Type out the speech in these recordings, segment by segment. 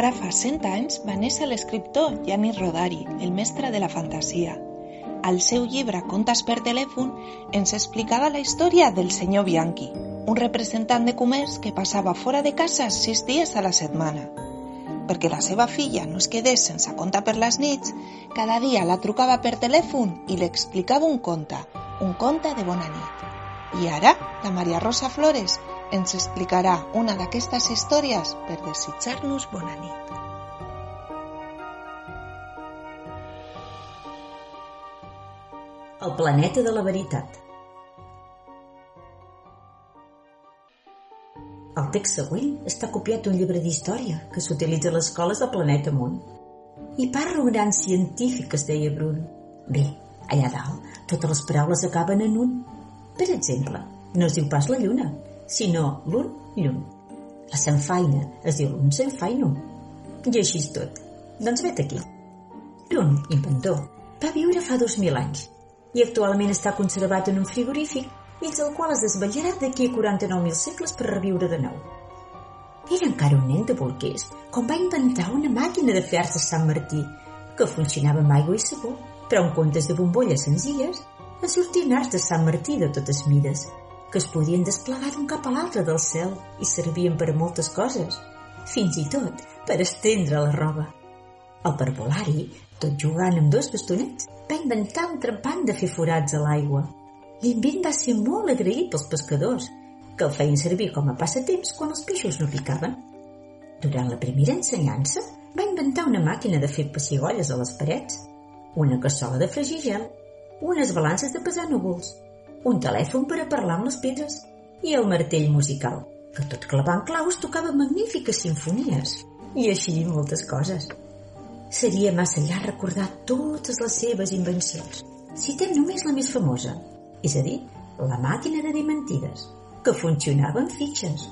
Ara fa 100 anys va néixer l'escriptor Janis Rodari, el mestre de la fantasia. Al seu llibre Contes per telèfon ens explicava la història del senyor Bianchi, un representant de comerç que passava fora de casa sis dies a la setmana. Perquè la seva filla no es quedés sense conte per les nits, cada dia la trucava per telèfon i li explicava un conte, un conte de bona nit. I ara, la Maria Rosa Flores ens explicarà una d'aquestes històries per desitjar-nos bona nit. El planeta de la veritat. El text següent està copiat d'un llibre d'història que s'utilitza a les escoles del planeta Món. I parla un gran científic es deia Brun. Bé, allà dalt, totes les paraules acaben en un, per exemple, no es diu pas la lluna, sinó l'un llun. La senfaina es diu l'un senfaino. I així tot. Doncs vet aquí. L'un, inventor, va viure fa 2.000 anys i actualment està conservat en un frigorífic dins el qual es desvetllarà d'aquí a 49.000 segles per reviure de nou. Era encara un nen de bolquers quan va inventar una màquina de fer de Sant Martí que funcionava amb aigua i sabó, però en comptes de bombolles senzilles a sortir arts de Sant Martí de totes mides, que es podien desplegar d'un cap a l'altre del cel i servien per a moltes coses, fins i tot per estendre la roba. El parvulari, tot jugant amb dos bastonets, va inventar un trempant de fer forats a l'aigua. L'invent va ser molt agraït pels pescadors, que el feien servir com a passatemps quan els peixos no picaven. Durant la primera ensenyança, va inventar una màquina de fer pessigolles a les parets, una cassola de fregir gel unes balances de pesar núvols, un telèfon per a parlar amb les pedres i el martell musical, que tot clavant claus tocava magnífiques sinfonies, i així moltes coses. Seria massa llarg recordar totes les seves invencions. Citem només la més famosa, és a dir, la màquina de dir mentides, que funcionava amb fitxes.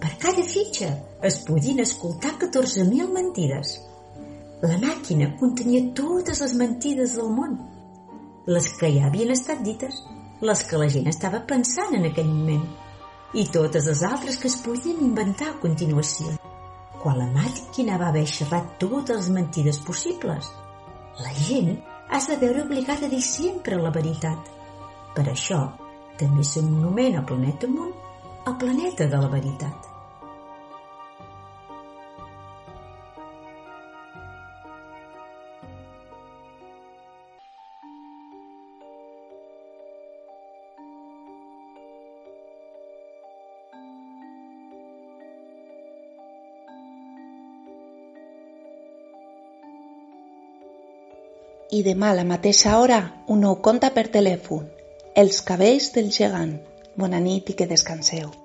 Per cada fitxa es podien escoltar 14.000 mentides. La màquina contenia totes les mentides del món les que ja havien estat dites, les que la gent estava pensant en aquell moment, i totes les altres que es podien inventar a continuació. Quan la màquina va haver xerrat totes les mentides possibles, la gent has de veure obligada a dir sempre la veritat. Per això, també s'anomena planeta Món el planeta de la veritat. I demà a la mateixa hora un nou conte per telèfon, Els cabells del gegant. Bona nit i que descanseu.